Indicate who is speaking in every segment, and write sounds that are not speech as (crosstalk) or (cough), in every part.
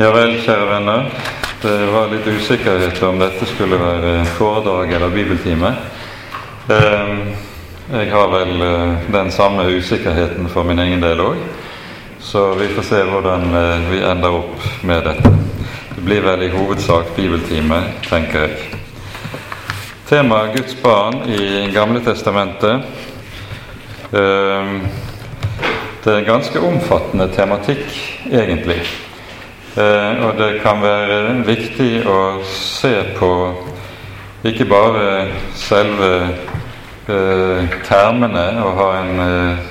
Speaker 1: Ja vel, kjære venner. Det var litt usikkerhet om dette skulle være foredrag eller bibeltime. Ehm, jeg har vel eh, den samme usikkerheten for min egen del òg, så vi får se hvordan eh, vi ender opp med dette. Det blir vel i hovedsak bibeltime, tenker jeg. Temaet Guds barn i Gamle testamentet Det er en ganske omfattende tematikk, egentlig. Eh, og det kan være viktig å se på ikke bare selve eh, termene og ha en eh,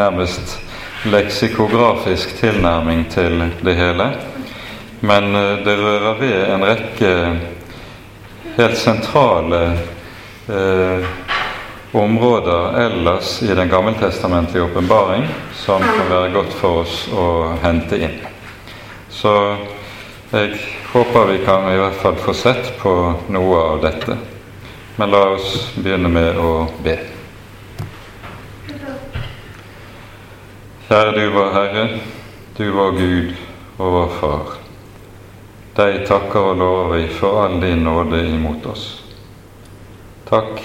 Speaker 1: nærmest leksikografisk tilnærming til det hele, men eh, det rører ved en rekke helt sentrale eh, områder ellers i den gammeltestamentlige åpenbaring som kan være godt for oss å hente inn. Så jeg håper vi kan i hvert fall få sett på noe av dette. Men la oss begynne med å be. Kjære du vår Herre, du vår Gud og vår Far. Deg takker og lover vi for all din nåde imot oss. Takk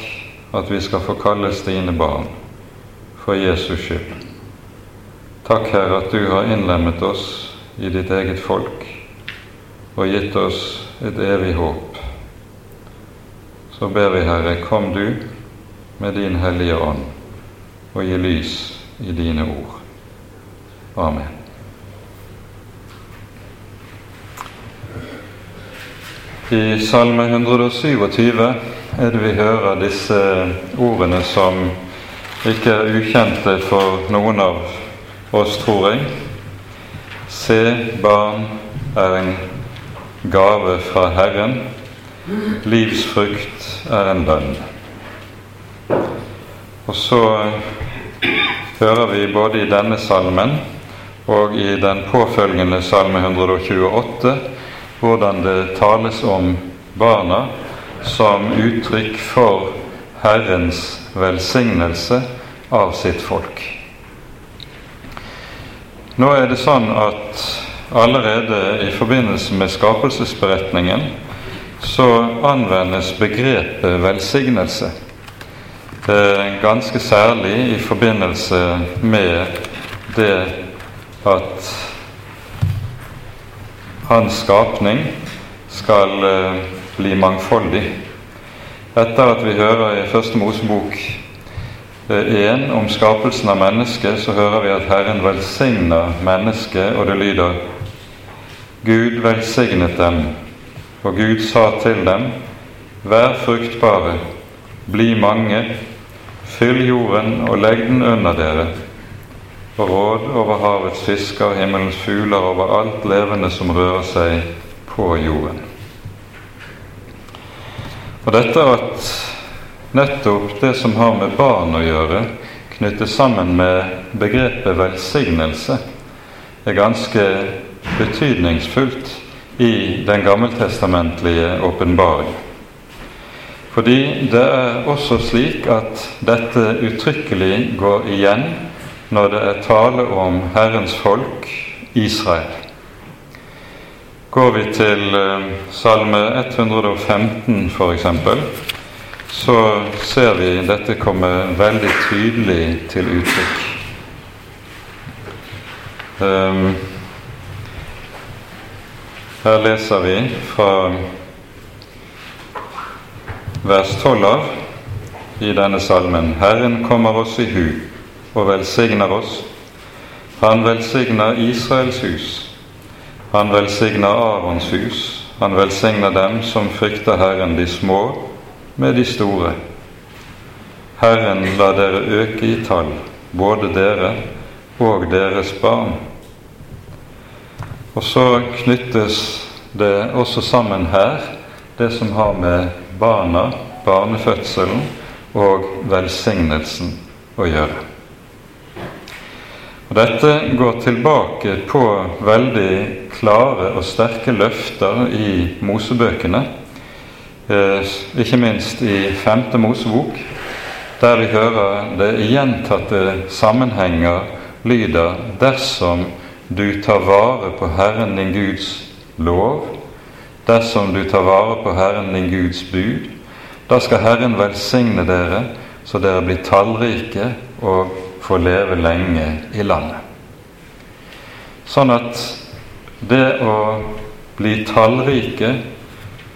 Speaker 1: at vi skal få kalles dine barn for Jesus skyld. Takk, Herre, at du har innlemmet oss i ditt eget folk og gitt oss et evig håp. Så ber vi, Herre, kom du med din Hellige Ånd og gi lys i dine ord. Amen. I Salme 127 er det vi hører disse ordene som ikke er ukjente for noen av oss, tror jeg. Se, barn er en gave fra Herren, livsfrukt er en lønn. Og så hører vi både i denne salmen og i den påfølgende salme 128 hvordan det tales om barna som uttrykk for Herrens velsignelse av sitt folk. Nå er det sånn at allerede i forbindelse med skapelsesberetningen så anvendes begrepet velsignelse eh, ganske særlig i forbindelse med det at hans skapning skal eh, bli mangfoldig. Etter at vi hører i Første Mosebok 1 om skapelsen av mennesket, så hører vi at Herren velsigner mennesket, og det lyder Gud velsignet dem, og Gud sa til dem, Vær fruktbare, bli mange, fyll jorden og legg den under dere, og råd over havets fisker, himmelens fugler, over alt levende som rører seg på jorden. Og dette at nettopp det som har med barn å gjøre, knyttes sammen med begrepet velsignelse, er ganske betydningsfullt i den gammeltestamentlige åpenbaring. Fordi det er også slik at dette uttrykkelig går igjen når det er tale om Herrens folk, Israel. Går vi til eh, Salme 115 f.eks., så ser vi dette komme veldig tydelig til uttrykk. Um, her leser vi fra vers 12 av i denne salmen Herren kommer oss i hu og velsigner oss. Han velsigner Israels hus. Han velsigner Arons hus. Han velsigner dem som frykter Herren, de små med de store. Herren la dere øke i tall, både dere og deres barn. Og så knyttes det også sammen her, det som har med barna, barnefødselen og velsignelsen å gjøre. Og Dette går tilbake på veldig klare og sterke løfter i Mosebøkene. Eh, ikke minst i Femte Mosebok, der vi hører det i gjentatte sammenhenger lyder 'dersom du tar vare på Herren din Guds lov, dersom du tar vare på Herren din Guds bud, da skal Herren velsigne dere så dere blir tallrike og får leve lenge i landet. Sånn at det å bli tallrike,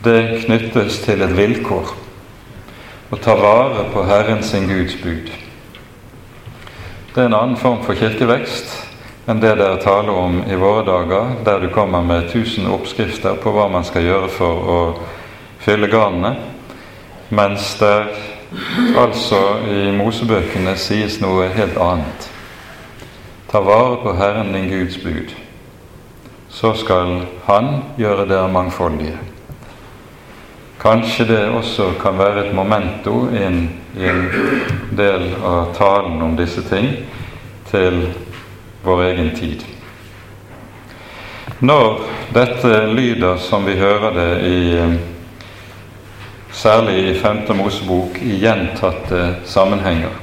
Speaker 1: det knyttes til et vilkår. Å ta vare på Herren sin Guds bud. Det er en annen form for kirkevekst enn det dere taler om i våre dager, der du kommer med tusen oppskrifter på hva man skal gjøre for å fylle garnene, mens det altså i Mosebøkene sies noe helt annet. Ta vare på Herren din Guds bud, så skal Han gjøre dere mangfoldige. Kanskje det også kan være et momento inn i en del av talen om disse ting til vår egen tid. Når dette lyder som vi hører det i særlig i 5. Mosebok i gjentatte sammenhenger,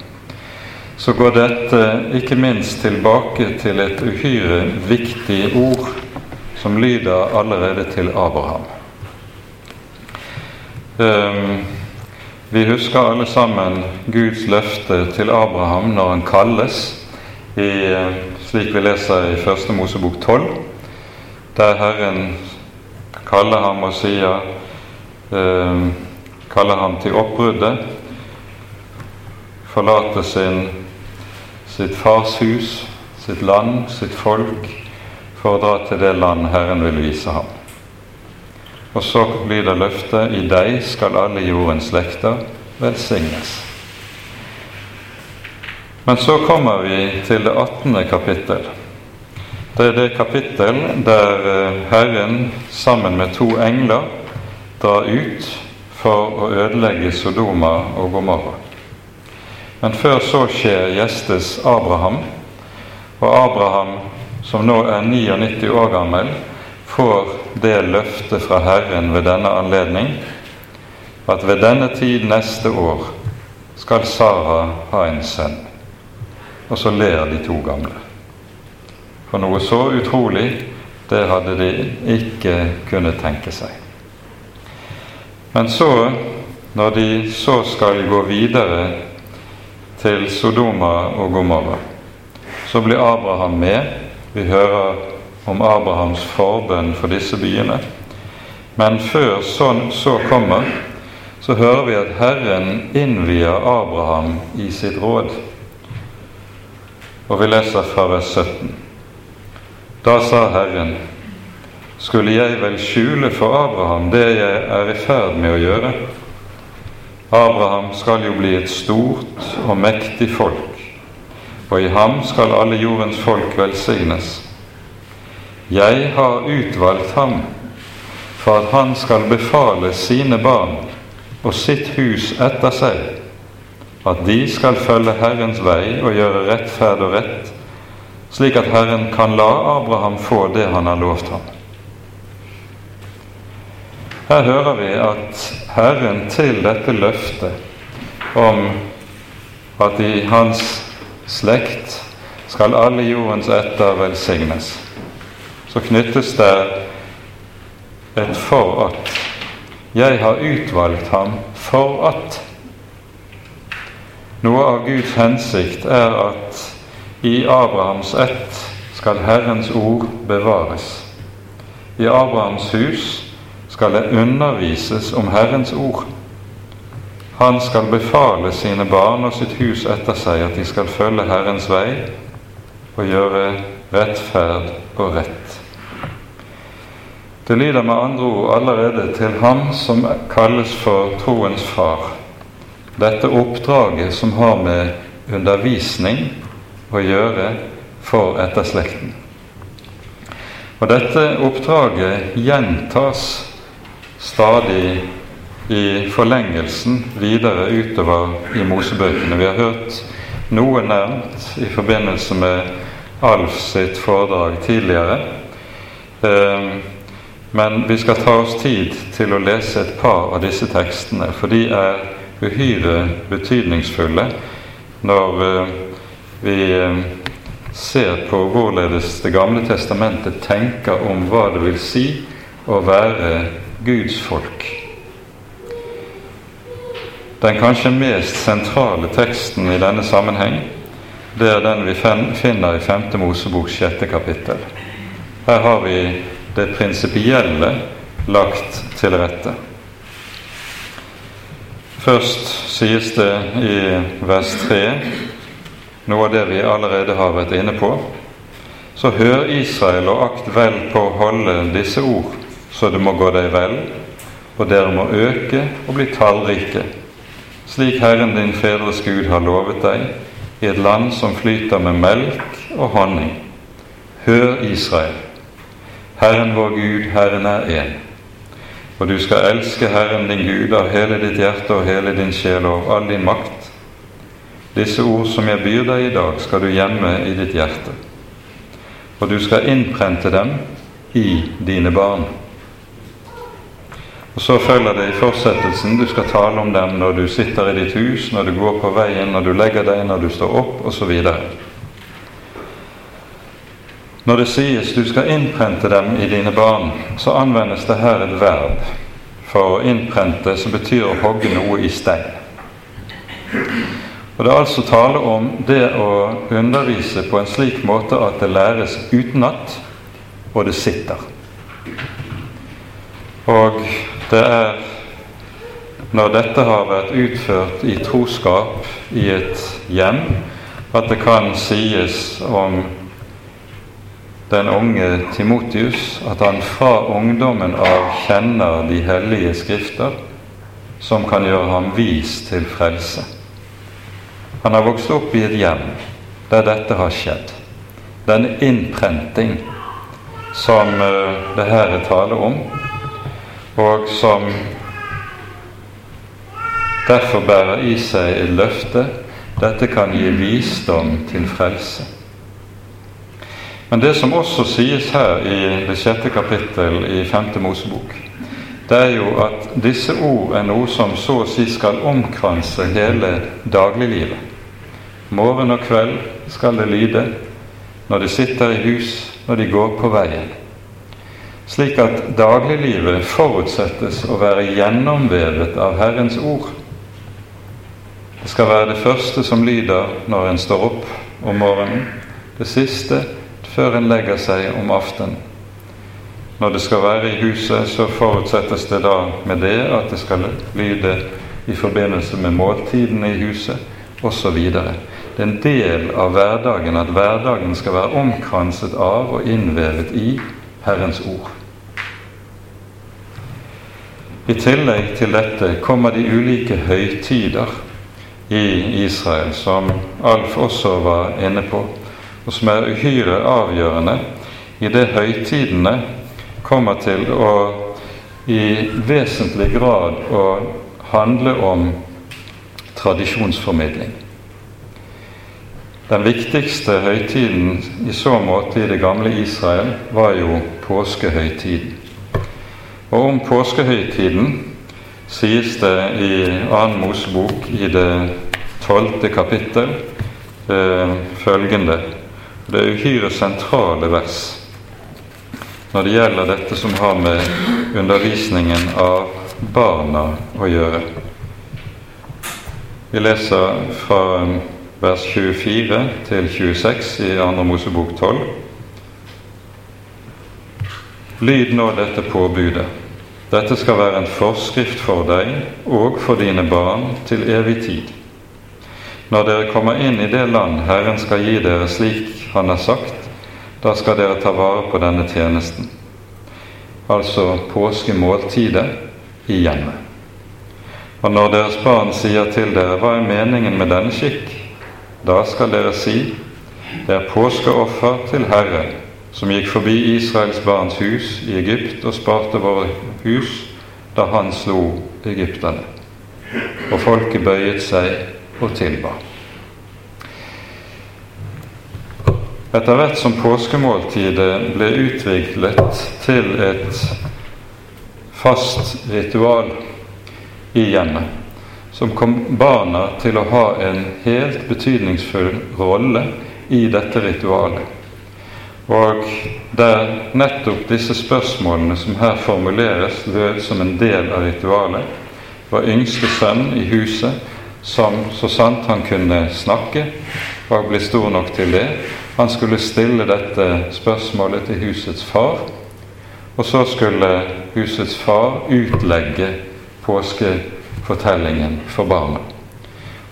Speaker 1: så går dette ikke minst tilbake til et uhyre viktig ord som lyder allerede til Abraham. Um, vi husker alle sammen Guds løfte til Abraham når han kalles, i, slik vi leser i Første Mosebok 12, der Herren kaller ham og sier um, kaller ham til oppbruddet, forlater sin, sitt fars hus, sitt land, sitt folk, for å dra til det land Herren vil vise ham. Og så blir det løftet i deg skal alle jordens slekter velsignes. Men så kommer vi til det 18. kapittel. Det er det kapittel der eh, Herren sammen med to engler drar ut for å ødelegge Sodoma og Gomorra. Men før så skjer, gjestes Abraham, og Abraham, som nå er 99 år gammel, får det løftet fra Herren ved denne anledning at ved denne tid neste år skal Sara ha en sønn. Og så ler de to gamle. For noe så utrolig, det hadde de ikke kunnet tenke seg. Men så, når de så skal gå videre til Sodoma og Gomorra, så blir Abraham med. Vi hører om Abrahams forbønn for disse byene. Men før sånn så kommer, så hører vi at Herren innvier Abraham i sitt råd. Og vi leser fra vers 17. Da sa Herren, skulle jeg vel skjule for Abraham det jeg er i ferd med å gjøre? Abraham skal jo bli et stort og mektig folk, og i ham skal alle jordens folk velsignes. Jeg har utvalgt ham for at han skal befale sine barn og sitt hus etter seg, at de skal følge Herrens vei og gjøre rettferd og rett, slik at Herren kan la Abraham få det han har lovt ham. Her hører vi at Herren til dette løftet om at i hans slekt skal alle jordens etter velsignes, så knyttes det et for at. Jeg har utvalgt ham for at. Noe av Guds hensikt er at i Abrahams ett skal Herrens ord bevares. I Abrahams hus skal det undervises om Herrens ord. Han skal befale sine barn og sitt hus etter seg at de skal følge Herrens vei og gjøre rettferd og rett. Det lyder med andre ord allerede til ham som kalles for troens far, dette oppdraget som har med undervisning å gjøre for etterslekten. Og dette oppdraget gjentas stadig i forlengelsen videre utover i Mosebøkene. Vi har hørt noe nevnt i forbindelse med Alf sitt foredrag tidligere. Ehm, men vi skal ta oss tid til å lese et par av disse tekstene, for de er uhyre betydningsfulle når eh, vi eh, ser på hvorledes Det gamle testamentet tenker om hva det vil si å være Guds folk. Den kanskje mest sentrale teksten i denne sammenheng, det er den vi finner i 5. Mosebok 6. kapittel. Her har vi det prinsipielle lagt til rette. Først sies det i vers 3 noe av det vi allerede har vært inne på. Så hør Israel og akt vel på å holde disse ord, så det må gå deg vel, og dere må øke og bli tallrike, slik Herren din fedres Gud har lovet deg, i et land som flyter med melk og honning. Hør Israel. Herren vår Gud, Herren er én. Og du skal elske Herren din Gud av hele ditt hjerte og hele din sjel og all din makt. Disse ord som jeg byr deg i dag, skal du gjemme i ditt hjerte. Og du skal innprente dem i dine barn. Og Så følger det i fortsettelsen du skal tale om dem når du sitter i ditt hus, når du går på veien, når du legger deg, når du står opp, osv. Når det sies du skal innprente dem i dine barn, så anvendes det her et verb for å innprente som betyr å hogge noe i stein. Og Det er altså tale om det å undervise på en slik måte at det læres utenat, og det sitter. Og det er når dette har vært utført i troskap i et hjem, at det kan sies om den unge Timotius at han fra ungdommen av kjenner de hellige skrifter, som kan gjøre ham vis til frelse. Han har vokst opp i et hjem der dette har skjedd. Den innprenting som eh, det her er tale om, og som derfor bærer i seg et løfte. Dette kan gi visdom til frelse. Men det som også sies her i det sjette kapittel i femte Mosebok, det er jo at disse ord er noe som så å si skal omkranse hele dagliglivet. Morgen og kveld skal det lyde når de sitter i hus, når de går på veien. Slik at dagliglivet forutsettes å være gjennomvevet av Herrens ord. Det skal være det første som lyder når en står opp om morgenen, det siste før en legger seg om aftenen. Når det skal være i huset, så forutsettes det da med det at det skal lyde i forbindelse med måltidene i huset osv. Det er en del av hverdagen at hverdagen skal være omkranset av og innvevet i Herrens ord. I tillegg til dette kommer de ulike høytider i Israel, som Alf også var inne på og som er uhyre avgjørende det høytidene kommer til å i vesentlig grad å handle om tradisjonsformidling. Den viktigste høytiden i så måte i det gamle Israel var jo påskehøytiden. Og om påskehøytiden sies det i 2. Mosebok i det tolvte kapittel eh, følgende det er uhyre sentrale vers når det gjelder dette som har med undervisningen av barna å gjøre. Vi leser fra vers 24 til 26 i 2. Mosebok 12. Lyd nå dette påbudet. Dette skal være en forskrift for deg og for dine barn til evig tid. Når dere kommer inn i det land Herren skal gi dere slik han har sagt, da skal dere ta vare på denne tjenesten. Altså påskemåltidet i hjemmet. Og når deres barn sier til dere hva er meningen med denne skikk, da skal dere si det er påskeoffer til Herre, som gikk forbi Israels barns hus i Egypt og sparte våre hus da han slo egypterne. Og folket bøyet seg og tilba. Etter hvert som påskemåltidet ble utviklet til et fast ritual i hjemmet, som kom barna til å ha en helt betydningsfull rolle i dette ritualet. Og der nettopp disse spørsmålene som her formuleres, lød som en del av ritualet, var yngste sønn i huset, som så sant han kunne snakke, var blitt stor nok til det, han skulle stille dette spørsmålet til husets far, og så skulle husets far utlegge påskefortellingen for barna.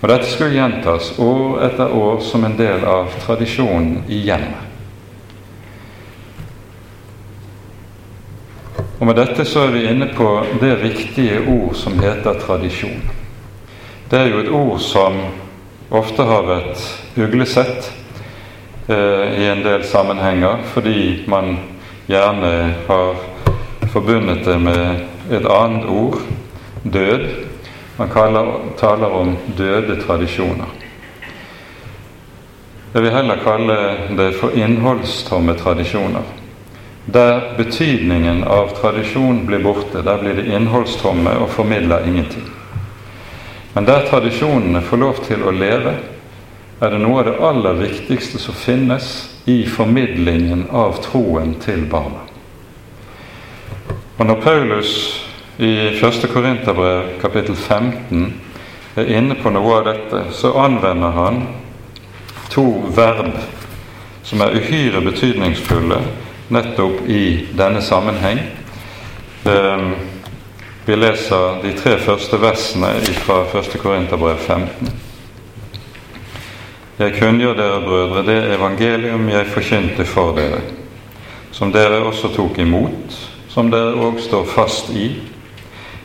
Speaker 1: Og Dette skulle gjentas år etter år som en del av tradisjonen i hjemmet. Og Med dette så er vi inne på det viktige ord som heter tradisjon. Det er jo et ord som ofte har vært uglesett eh, i en del sammenhenger, fordi man gjerne har forbundet det med et annet ord, død. Man kaller, taler om døde tradisjoner. Jeg vil heller kalle det for innholdstomme tradisjoner. Der betydningen av tradisjon blir borte, der blir det innholdstomme og formidler ingenting. Men der tradisjonene får lov til å leve, er det noe av det aller viktigste som finnes i formidlingen av troen til barna. Og Når Paulus i 1. Korinterbrev kapittel 15 er inne på noe av dette, så anvender han to verb som er uhyre betydningsfulle nettopp i denne sammenheng. Ehm, vi leser de tre første versene fra 1. Korinterbrev 15. Jeg kunngjør dere, brødre, det evangelium jeg forkynte for dere, som dere også tok imot, som dere òg står fast i.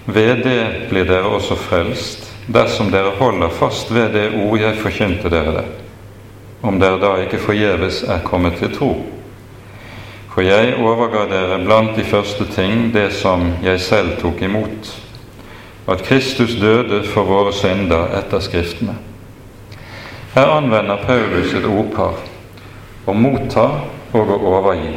Speaker 1: Ved det blir dere også frelst, dersom dere holder fast ved det ord jeg forkynte dere, om dere da ikke forgjeves er kommet til tro. For jeg overga dere blant de første ting det som jeg selv tok imot, at Kristus døde for våre synder etter Skriftene. Her anvender Paulus et ordpar å motta og å overgi.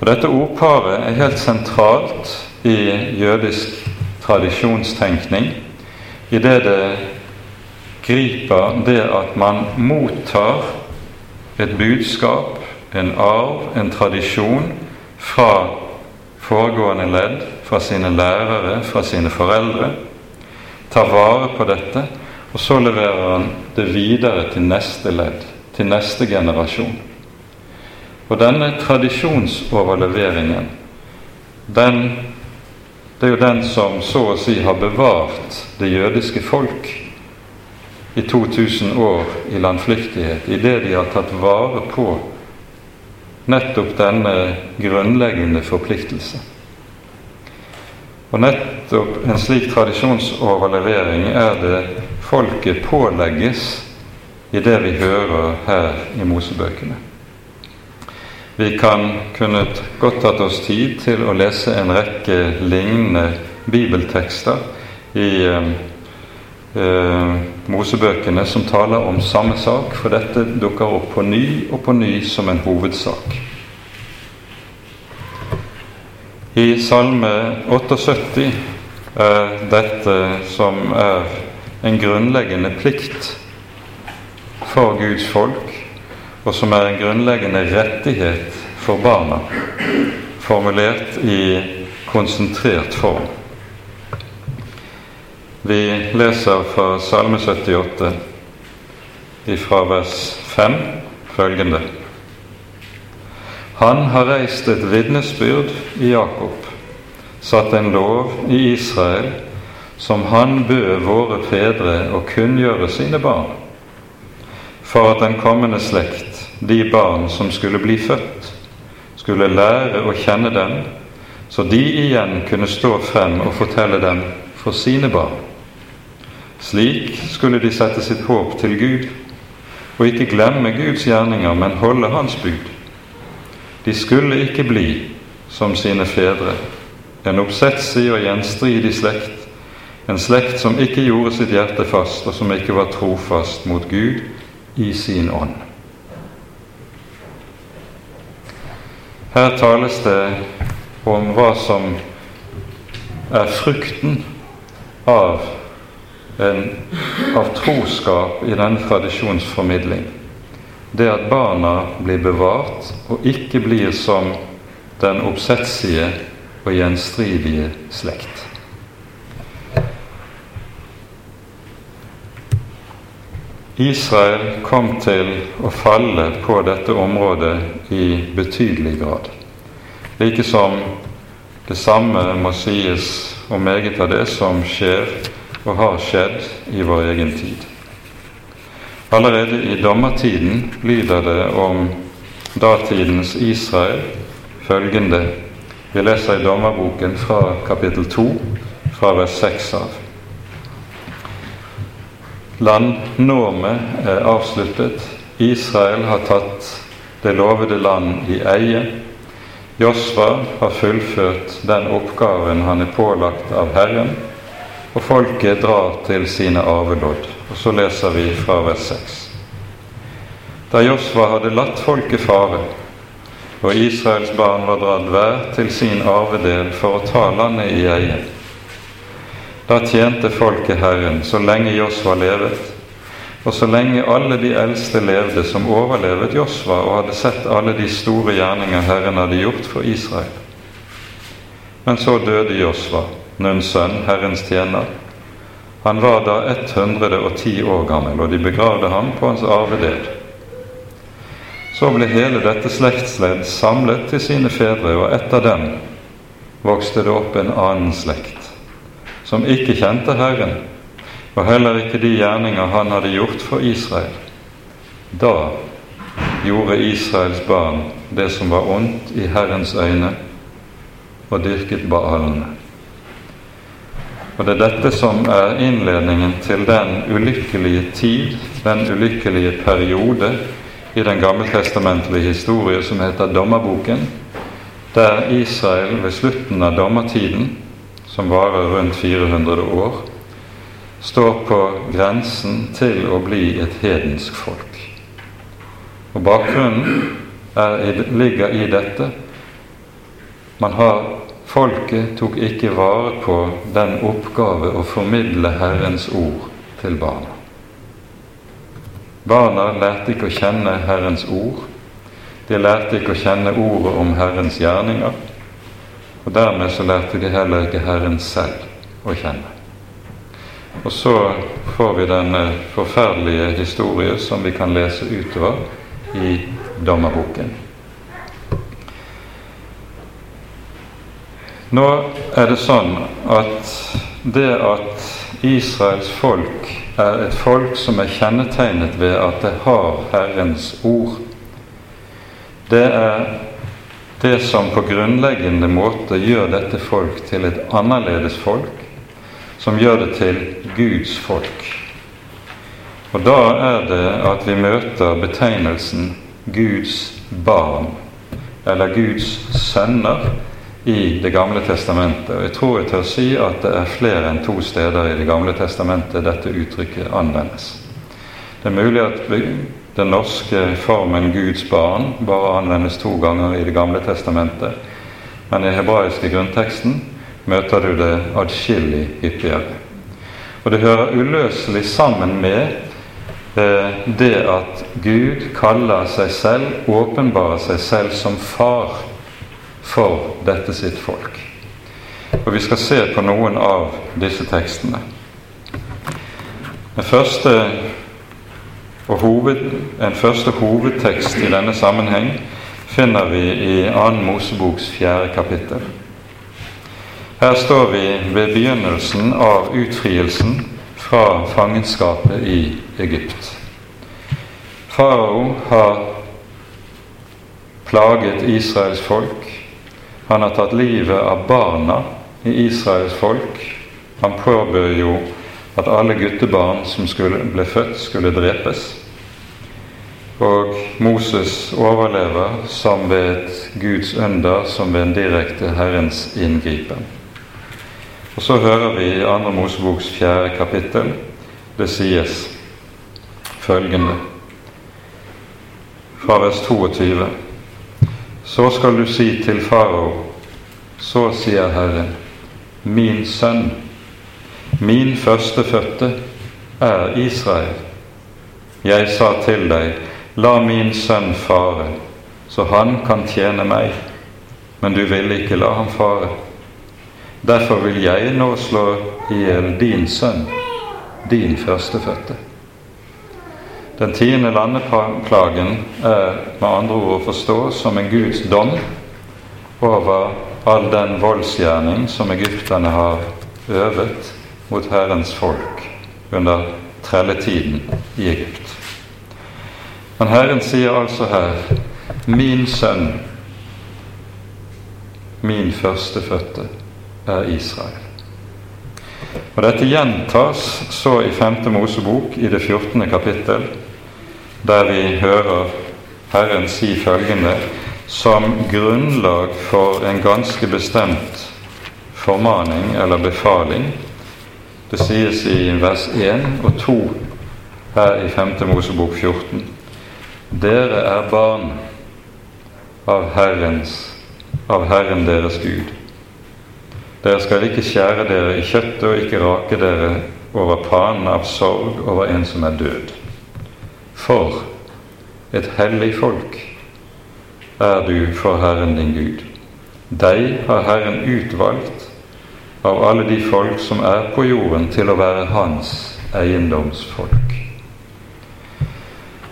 Speaker 1: Og Dette ordparet er helt sentralt i jødisk tradisjonstenkning, i det det griper det at man mottar et budskap en arv, en tradisjon fra foregående ledd, fra sine lærere, fra sine foreldre. Tar vare på dette, og så leverer han det videre til neste ledd, til neste generasjon. Og denne tradisjonsoverleveringen, den, det er jo den som så å si har bevart det jødiske folk i 2000 år i landflyktighet, i det de har tatt vare på nettopp denne grunnleggende forpliktelse. Og nettopp en slik tradisjonsoverlevering er det folket pålegges i det vi hører her i Mosebøkene. Vi kan kunne godt tatt oss tid til å lese en rekke lignende bibeltekster i eh, Mosebøkene som taler om samme sak, for dette dukker opp på ny og på ny som en hovedsak. I Salme 78 er dette som er en grunnleggende plikt for Guds folk, og som er en grunnleggende rettighet for barna, formulert i konsentrert form. Vi leser fra Salme 78 fra vers 5 følgende. Han har reist et vitnesbyrd i Jakob, satt en lov i Israel, som han bød våre fedre å kunngjøre sine barn, for at den kommende slekt, de barn som skulle bli født, skulle lære å kjenne dem, så de igjen kunne stå frem og fortelle dem for sine barn. Slik skulle de sette sitt håp til Gud, og ikke glemme Guds gjerninger, men holde Hans bud. De skulle ikke bli som sine fedre, en oppsetsig og gjenstridig slekt, en slekt som ikke gjorde sitt hjerte fast, og som ikke var trofast mot Gud i sin ånd. Her tales det om hva som er frukten av en, av troskap i denne tradisjonsformidling. det at barna blir bevart og ikke blir som den oppsetsige og gjenstridige slekt. Israel kom til å falle på dette området i betydelig grad. Like som det samme må sies om meget av det som skjer og har skjedd i vår egen tid. Allerede i dommertiden lyder det om datidens Israel følgende Vi leser i dommerboken fra kapittel 2, fra vers 6 av. Landnormet er avsluttet. Israel har tatt det lovede land i eie. Josva har fullført den oppgaven han er pålagt av Herren, og folket drar til sine arvelodd. Og så leser vi fra vers 6. Da Josva hadde latt folket fare, og Israels barn var dratt hver til sin arvedel for å ta landet i eie. Da tjente folket Herren så lenge Josva levet, og så lenge alle de eldste levde som overlevet Josva og hadde sett alle de store gjerninger Herren hadde gjort for Israel. Men så døde Josva, Nuns sønn, Herrens tjener. Han var da 110 år gammel, og de begravde ham på hans arvedel. Så ble hele dette slektsledd samlet til sine fedre, og etter dem vokste det opp en annen slekt, som ikke kjente Herren, og heller ikke de gjerninger han hadde gjort for Israel. Da gjorde Israels barn det som var ondt i Herrens øyne, og dyrket baalene. Og det er dette som er innledningen til den ulykkelige tid, den ulykkelige periode i den gammeltestamentlige historie som heter Dommerboken, der Israel ved slutten av dommertiden, som varer rundt 400 år, står på grensen til å bli et hedensk folk. Og Bakgrunnen er, ligger i dette. Man har Folket tok ikke vare på den oppgave å formidle Herrens ord til barna. Barna lærte ikke å kjenne Herrens ord. De lærte ikke å kjenne ordet om Herrens gjerninger. Og dermed så lærte de heller ikke Herren selv å kjenne. Og så får vi denne forferdelige historie som vi kan lese utover i Dommerboken. Nå er det sånn at det at Israels folk er et folk som er kjennetegnet ved at det har Herrens ord. Det er det som på grunnleggende måte gjør dette folk til et annerledes folk, som gjør det til Guds folk. Og da er det at vi møter betegnelsen Guds barn, eller Guds sønner, i Det gamle testamentet. Og jeg tror jeg tør si at det er flere enn to steder i Det gamle testamentet dette uttrykket anvendes. Det er mulig at den norske formen Guds barn bare anvendes to ganger i Det gamle testamentet, men i hebraiske grunnteksten møter du det adskillig hyppigere. Og det hører uløselig sammen med eh, det at Gud kaller seg selv, åpenbarer seg selv som far for dette sitt folk. Og Vi skal se på noen av disse tekstene. Den første hoved, en første hovedtekst i denne sammenheng finner vi i 2. Moseboks fjerde kapittel. Her står vi ved begynnelsen av utfrielsen fra fangenskapet i Egypt. Farao har plaget Israels folk han har tatt livet av barna i Israels folk. Han påbød jo at alle guttebarn som skulle, ble født, skulle drepes. Og Moses overlever som ved et Guds under, som ved en direkte Herrens inngripen. Og så hører vi i 2. Moseboks fjerde kapittel det sies følgende fra vers 22. Så skal du si til farao, så sier Herren, min sønn, min førstefødte er Israel. Jeg sa til deg, la min sønn fare, så han kan tjene meg. Men du ville ikke la ham fare. Derfor vil jeg nå slå i hjel din sønn, din førstefødte. Den tiende landeplagen er med andre ord å forstå som en Guds dom over all den voldsgjerning som egypterne har øvet mot Herrens folk under trelletiden i Egypt. Men Herren sier altså her 'Min sønn, min førstefødte, er Israel'. Og Dette gjentas så i 5. Mosebok i det 14. kapittel, der vi hører Herren si følgende som grunnlag for en ganske bestemt formaning eller befaling. Det sies i vers 1 og 2 her i 5. Mosebok 14. Dere er barn av, Herrens, av Herren deres Gud. Dere skal ikke skjære dere i kjøttet og ikke rake dere over panen av sorg over en som er død. For et hellig folk er du for Herren din Gud. Deg har Herren utvalgt av alle de folk som er på jorden, til å være hans eiendomsfolk.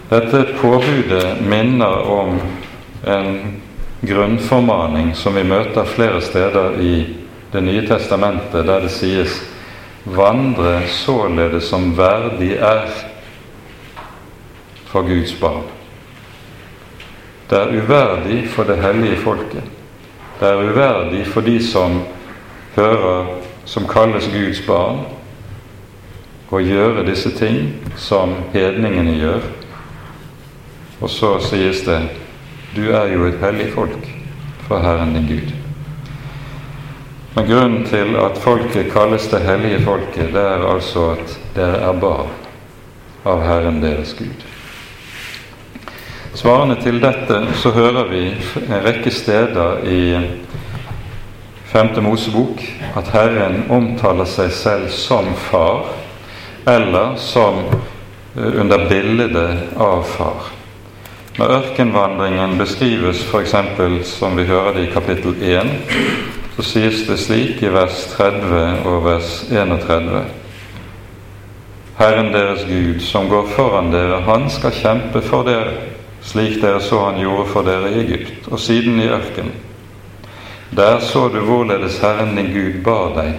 Speaker 1: Dette påbudet minner om en grunnformaning som vi møter flere steder i Det nye testamentet, der det sies 'vandre således som verdig er for Guds barn'. Det er uverdig for det hellige folket. Det er uverdig for de som hører, som kalles Guds barn, å gjøre disse ting som hedningene gjør, og så sies det du er jo et hellig folk for Herren din Gud. Men grunnen til at folket kalles det hellige folket, det er altså at dere er barn av Herren deres Gud. Svarende til dette så hører vi en rekke steder i 5. Mosebok at Herren omtaler seg selv som far, eller som eh, under bildet av far. Når ørkenvandringen beskrives f.eks. som vi hører det i kapittel 1, så sies det slik i vers 30 og vers 31. Herren deres Gud, som går foran dere, han skal kjempe for dere, slik dere så han gjorde for dere i Egypt, og siden i ørkenen. Der så du hvorledes Herren din Gud bar deg,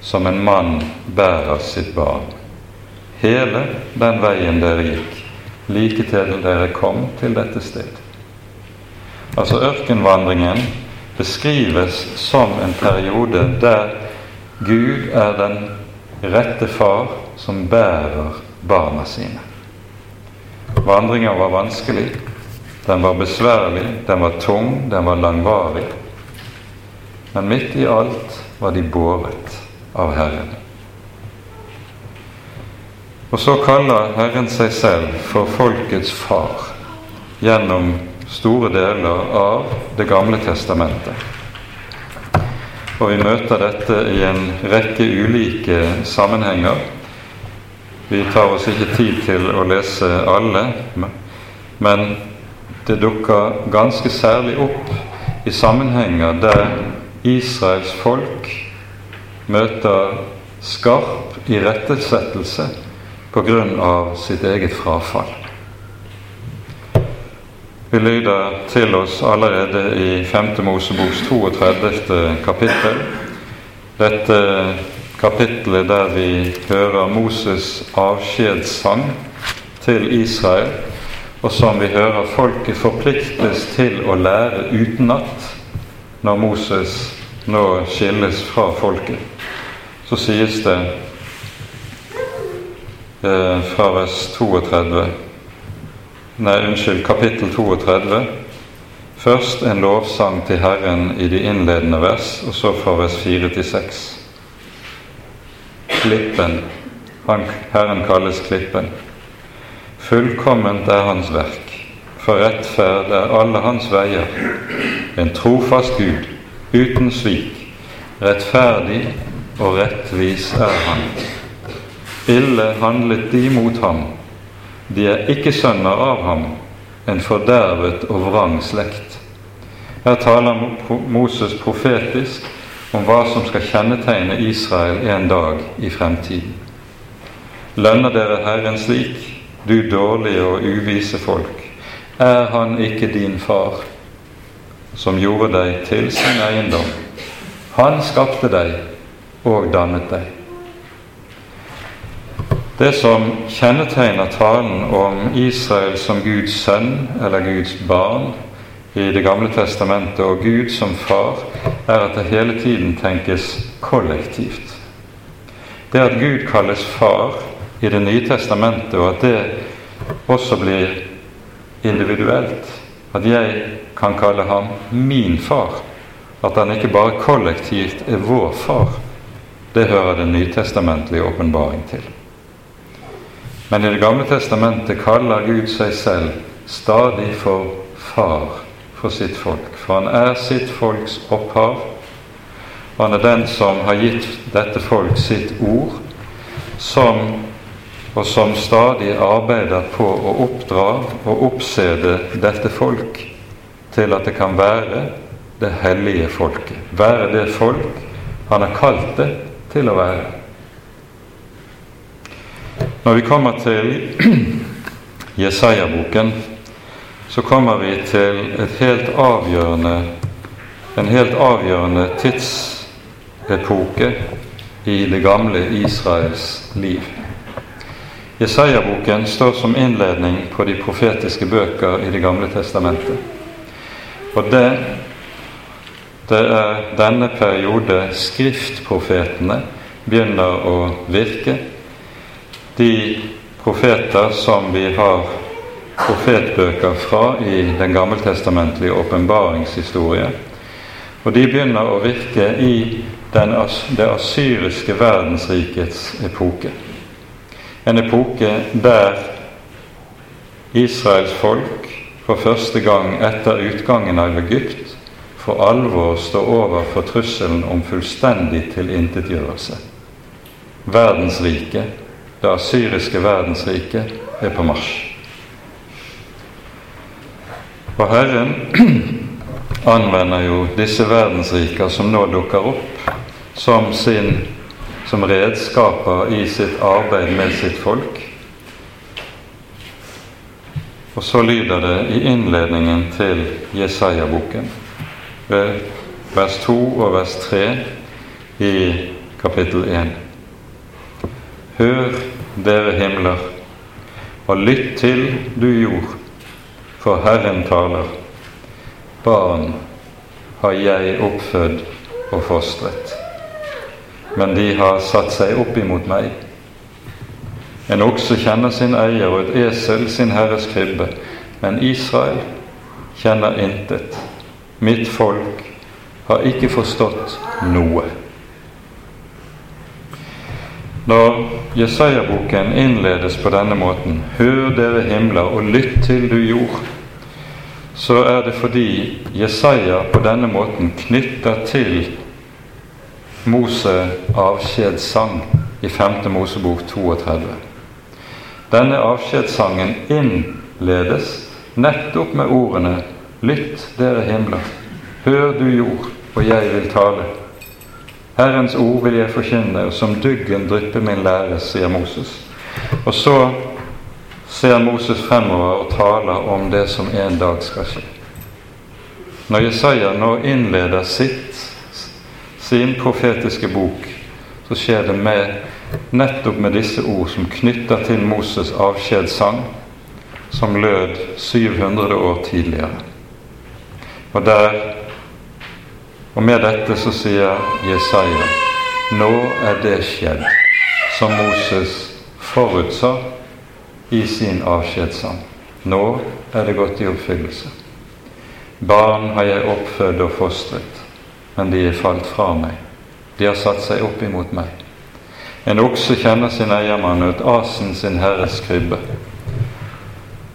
Speaker 1: som en mann bærer sitt barn, hele den veien dere gikk like til dere kom til dette sted. Altså ørkenvandringen beskrives som en periode der Gud er den rette far som bærer barna sine. Vandringa var vanskelig, den var besværlig, den var tung, den var langvarig. Men midt i alt var de båret av Herren. Og så kaller Herren seg selv for folkets far gjennom store deler av Det gamle testamentet. Og vi møter dette i en rekke ulike sammenhenger. Vi tar oss ikke tid til å lese alle, men det dukker ganske særlig opp i sammenhenger der Israels folk møter skarp irettesettelse av sitt eget frafall. Vi lyder til oss allerede i 5. Moseboks 32. kapittel. Dette kapittelet der vi hører Moses' avskjedssang til Israel, og som vi hører folket forpliktes til å lære utenat når Moses nå skilles fra folket. Så sies det Eh, fra vers 32 Nei, unnskyld, kapittel 32. Først en lovsang til Herren i de innledende vers, og så fra vers 4 til 6. Klippen. Han, Herren kalles Klippen. Fullkomment er Hans verk, for rettferd er alle Hans veier. En trofast Gud, uten svik. Rettferdig og rettvis er Han. Ille handlet de mot ham, de er ikke sønner av ham, en fordervet og vrang slekt. Her taler Moses profetisk om hva som skal kjennetegne Israel en dag i fremtiden. Lønner dere Herren slik, du dårlige og uvise folk, er han ikke din far, som gjorde deg til sin eiendom? Han skapte deg og dannet deg. Det som kjennetegner talen om Israel som Guds sønn eller Guds barn i Det gamle testamentet og Gud som far, er at det hele tiden tenkes kollektivt. Det at Gud kalles far i Det nye testamentet, og at det også blir individuelt, at jeg kan kalle ham min far, at han ikke bare kollektivt er vår far, det hører Den nytestamentlige åpenbaring til. Men i Det gamle testamentet kaller Gud seg selv stadig for far for sitt folk. For han er sitt folks opphav. Han er den som har gitt dette folk sitt ord, som, og som stadig arbeider på å oppdra og oppsede dette folk til at det kan være det hellige folket. Være det folk han har kalt det til å være. Når vi kommer til (clears throat) Jesaja-boken, så kommer vi til helt en helt avgjørende tidsepoke i det gamle Israels liv. Jesaja-boken står som innledning på de profetiske bøker i Det gamle testamentet. Og det, det er denne periode skriftprofetene begynner å virke. De profeter som vi har profetbøker fra i den gammeltestamentlige åpenbaringshistorie. Og de begynner å virke i den, det asyriske verdensrikets epoke. En epoke der Israels folk for første gang etter utgangen av Egypt for alvor står overfor trusselen om fullstendig tilintetgjørelse. Verdensriket, det asyriske verdensriket, er på marsj. Og Herren (clears throat) anvender jo disse verdensriker som nå dukker opp, som, sin, som redskaper i sitt arbeid med sitt folk. Og så lyder det i innledningen til Jesaja-boken, ved vers 2 og vers 3 i kapittel 1. Hør, dere himler, og lytt til, du jord for Herren taler. Barn har jeg oppfødd og fostret, men de har satt seg opp imot meg. En okse kjenner sin eier, og et esel sin herres krybbe, men Israel kjenner intet. Mitt folk har ikke forstått noe. Når Jesaja-boken innledes på denne måten, Hør dere himler, og lytt til du jord, så er det fordi Jesaja på denne måten knytter til Mose avskjedssang i 5. Mosebok 32. Denne avskjedssangen innledes nettopp med ordene Lytt, dere himler, hør du jord, og jeg vil tale. Herrens ord vil jeg forkynne, og som duggen dryppe min lære, sier Moses. Og så ser Moses fremover og taler om det som en dag skal skje. Når Jesaja nå innleder sitt, sin profetiske bok, så skjer det med, nettopp med disse ord som knytter til Moses' avskjedssang, som lød 700 år tidligere. Og der og med dette så sier Jesaja nå er det skjedd som Moses forutsa i sin avskjedssang. Nå er det gått i oppfyllelse. Barn har jeg oppfødd og fostret, men de er falt fra meg. De har satt seg opp imot meg. En okse kjenner sin eiermann, et asen sin herres krybbe.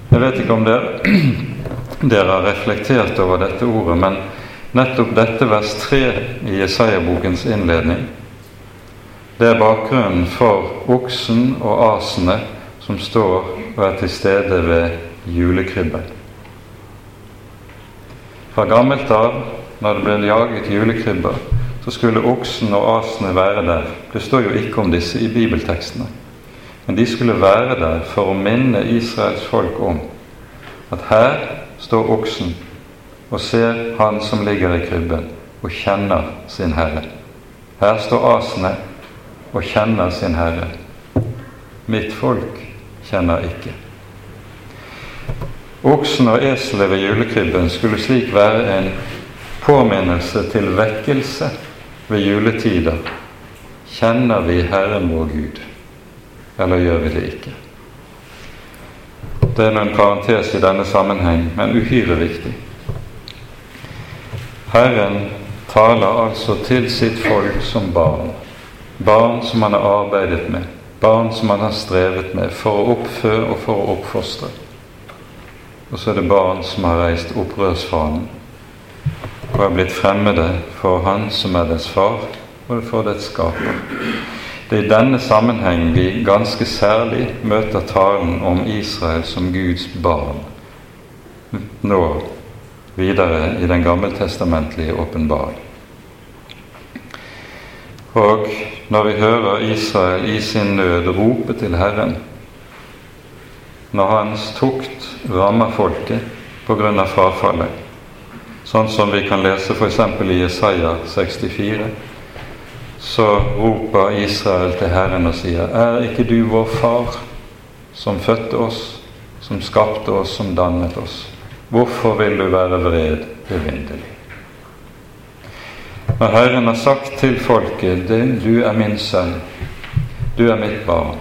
Speaker 1: Jeg vet ikke om dere, (clears throat) dere har reflektert over dette ordet, men nettopp dette vers 3 i Jesaja-bokens innledning. Det er bakgrunnen for oksen og asene som står og er til stede ved julekrybben. Fra gammelt av, når det ble jaget julekrybber, så skulle oksen og asene være der. Det står jo ikke om disse i bibeltekstene. Men de skulle være der for å minne Israels folk om at her står oksen og ser han som ligger i krybben, og kjenner sin herre. Her står asene og kjenner sin herre. Mitt folk kjenner ikke. Oksen og eselet ved julekrybben skulle slik være en påminnelse til vekkelse ved juletider. Kjenner vi Herren vår Gud, eller gjør vi det ikke? Det er noen parentes i denne sammenheng, men uhyre viktig. Herren taler altså til sitt folk som barn. Barn som han har arbeidet med, barn som han har strevet med for å oppfø og for å oppfostre. Og så er det barn som har reist opprørsfanen og er blitt fremmede for Han som er dets far, og for dets skaper. Det er i denne sammenheng vi ganske særlig møter talen om Israel som Guds barn nå videre i den gammeltestamentlige åpenbaring. Og når vi hører Israel i sin nød rope til Herren, når hans tukt rammer folket av frafallet, sånn som vi kan lese f.eks. i Jesaja 64, så roper Israel til Herren og sier, Er ikke du vår far, som fødte oss, som skapte oss, som dannet oss? Hvorfor vil du være vred uvinderlig? Når Herren har sagt til folket, du er min sønn, du er mitt barn,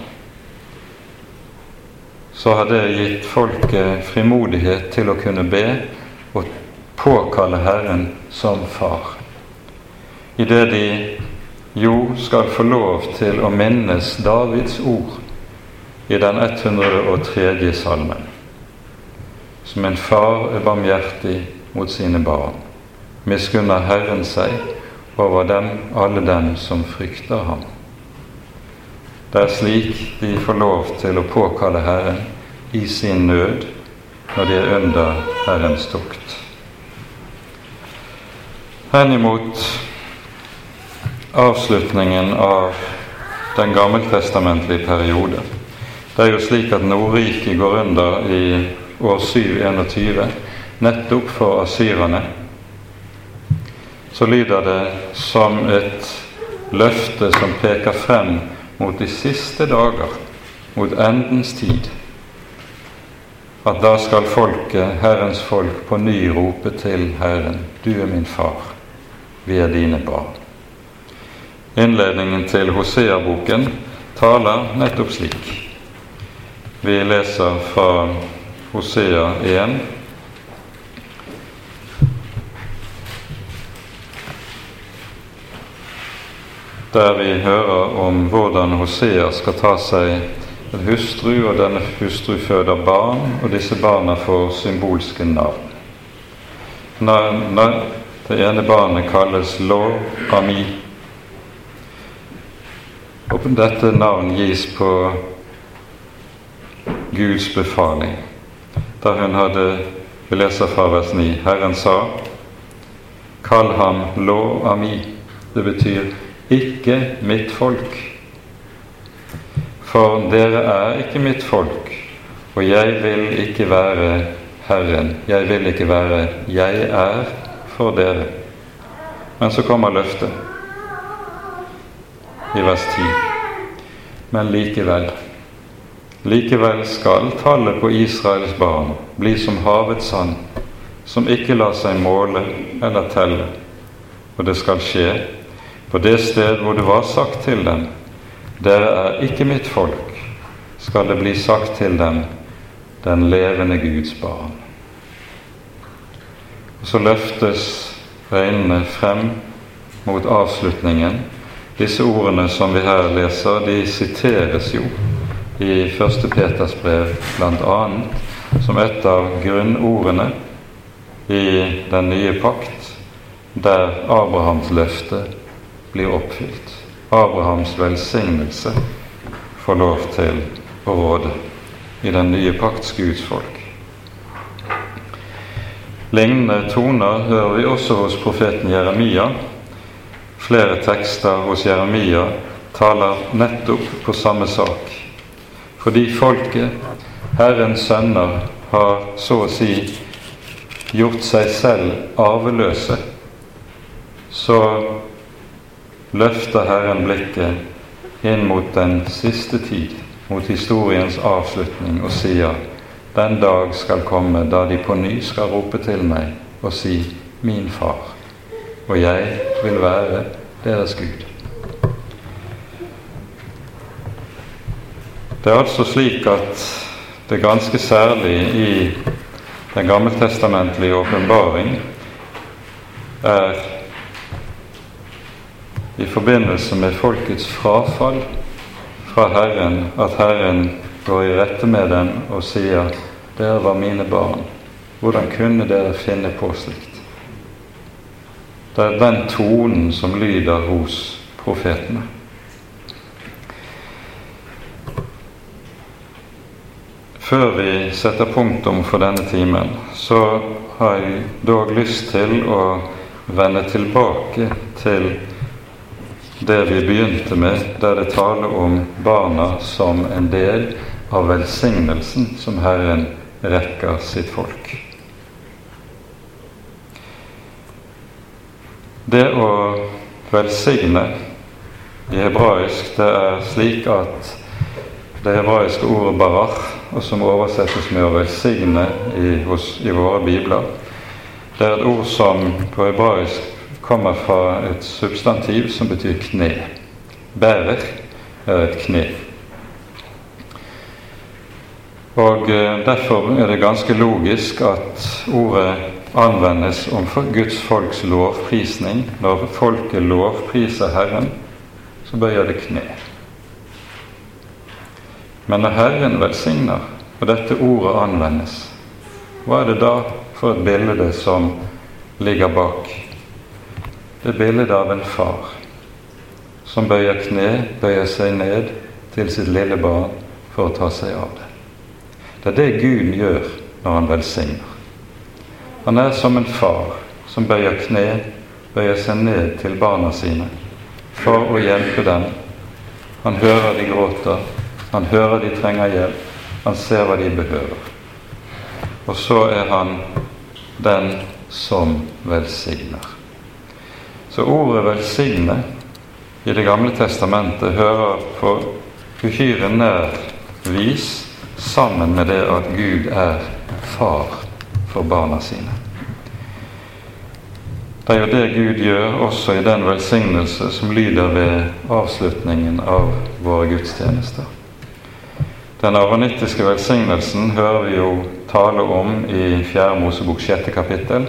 Speaker 1: så har det gitt folket frimodighet til å kunne be og påkalle Herren som far. Idet de jo skal få lov til å minnes Davids ord i den 103. salmen. Som en far er barmhjertig mot sine barn, miskunner Herren seg over dem, alle dem som frykter ham. Det er slik de får lov til å påkalle Herren i sin nød når de er under Herrens tukt. Henimot avslutningen av den gammeltestamentlige periode. Det er jo slik at Nordriket går under i år 721 nettopp for asyrerne. Så lyder det som et løfte som peker frem mot de siste dager, mot endens tid, at da skal folket, Herrens folk, på ny rope til Herren, du er min far, vi er dine barn. Innledningen til Hosea-boken taler nettopp slik. Vi leser fra Hosea 1. Der vi hører om hvordan Hosea skal ta seg en hustru, og denne hustru føder barn, og disse barna får symbolske navn. Når det ene barnet kalles Lo Ami, dette navn gis på Guds befaling, da hun hadde Vi leser fra vers 9. Herren sa, Kall ham Lo Ami. Det betyr ikke mitt folk. For dere er ikke mitt folk, og jeg vil ikke være Herren. Jeg vil ikke være Jeg er for dere. Men så kommer løftet i vers 10. Men likevel Likevel skal tallet på Israels barn bli som havets sand, som ikke lar seg måle eller telle. Og det skal skje på det sted hvor det var sagt til dem, dere er ikke mitt folk, skal det bli sagt til dem, den levende Guds barn. Og så løftes øynene frem mot avslutningen. Disse ordene som vi her leser, de siteres jo i 1. Peters brev bl.a. som et av grunnordene i den nye pakt, der Abrahams løfte blir oppfylt. Abrahams velsignelse får lov til å råde. i den nye pakts Guds folk. Lignende toner hører vi også hos profeten Jeremia. Flere tekster hos Jeremia taler nettopp på samme sak. Fordi folket, Herrens sønner, har så å si gjort seg selv arveløse, så løfter Herren blikket inn mot den siste tid, mot historiens avslutning, og sier den dag skal komme da de på ny skal rope til meg og si min far, og jeg vil være deres Gud. Det er altså slik at det ganske særlig i den gammeltestamentlige åpenbaring er i forbindelse med folkets frafall fra Herren at Herren går i rette med dem og sier 'Dere var mine barn. Hvordan kunne dere finne på slikt?' Det er den tonen som lyder hos profetene. Før vi setter punktum for denne timen, så har jeg dog lyst til å vende tilbake til det vi begynte med, der det taler om barna som en del av velsignelsen som Herren rekker sitt folk. Det å velsigne i hebraisk, det er slik at det hebraiske ordet 'barach', og som oversettes med 'å velsigne' i, hos, i våre bibler, det er et ord som på hebraisk kommer fra et substantiv som betyr kne. Bærer er et kne. Og eh, Derfor er det ganske logisk at ordet anvendes om Guds folks lovprisning. Når folket lovpriser Herren, så bøyer det kne. Men når Herren velsigner, og dette ordet anvendes, hva er det da for et bilde som ligger bak? Det er bildet av en far som bøyer kne, bøyer seg ned til sitt lille barn for å ta seg av det. Det er det Gud gjør når han velsigner. Han er som en far som bøyer kne, bøyer seg ned til barna sine for å hjelpe dem. Han hører de gråter, han hører de trenger hjelp, han ser hva de behøver. Og så er han den som velsigner. Så ordet 'velsigne' i Det gamle testamentet hører på uhyre nær vis sammen med det at Gud er far for barna sine. Det er jo det Gud gjør også i den velsignelse som lyder ved avslutningen av våre gudstjenester. Den aronittiske velsignelsen hører vi jo tale om i 4. Mosebok 6. kapittel.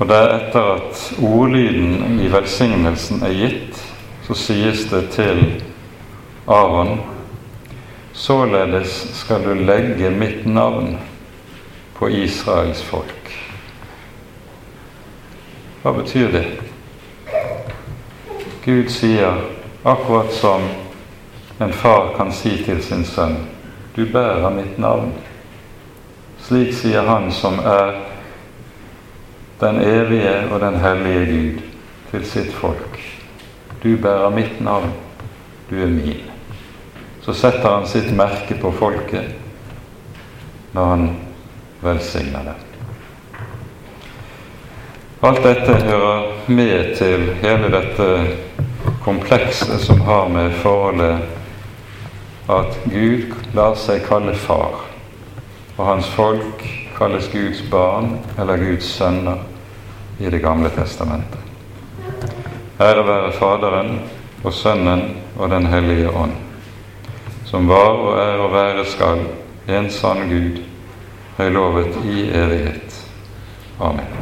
Speaker 1: Og det er etter at ordlyden i velsignelsen er gitt, så sies det til Aron Således skal du legge mitt navn på Israels folk. Hva betyr det? Gud sier, akkurat som en far kan si til sin sønn, du bærer mitt navn. Slik sier Han som er den evige og den hellige Gud til sitt folk. Du bærer mitt navn, du er min så setter han sitt merke på folket når han velsigner det. Alt dette hører med til hele dette komplekset som har med forholdet at Gud lar seg kalle far, og hans folk kalles Guds barn eller Guds sønner i Det gamle testamentet. Ære være Faderen og Sønnen og Den hellige ånd som var og er og være skal, en sann Gud, høylovet i evighet. Amen.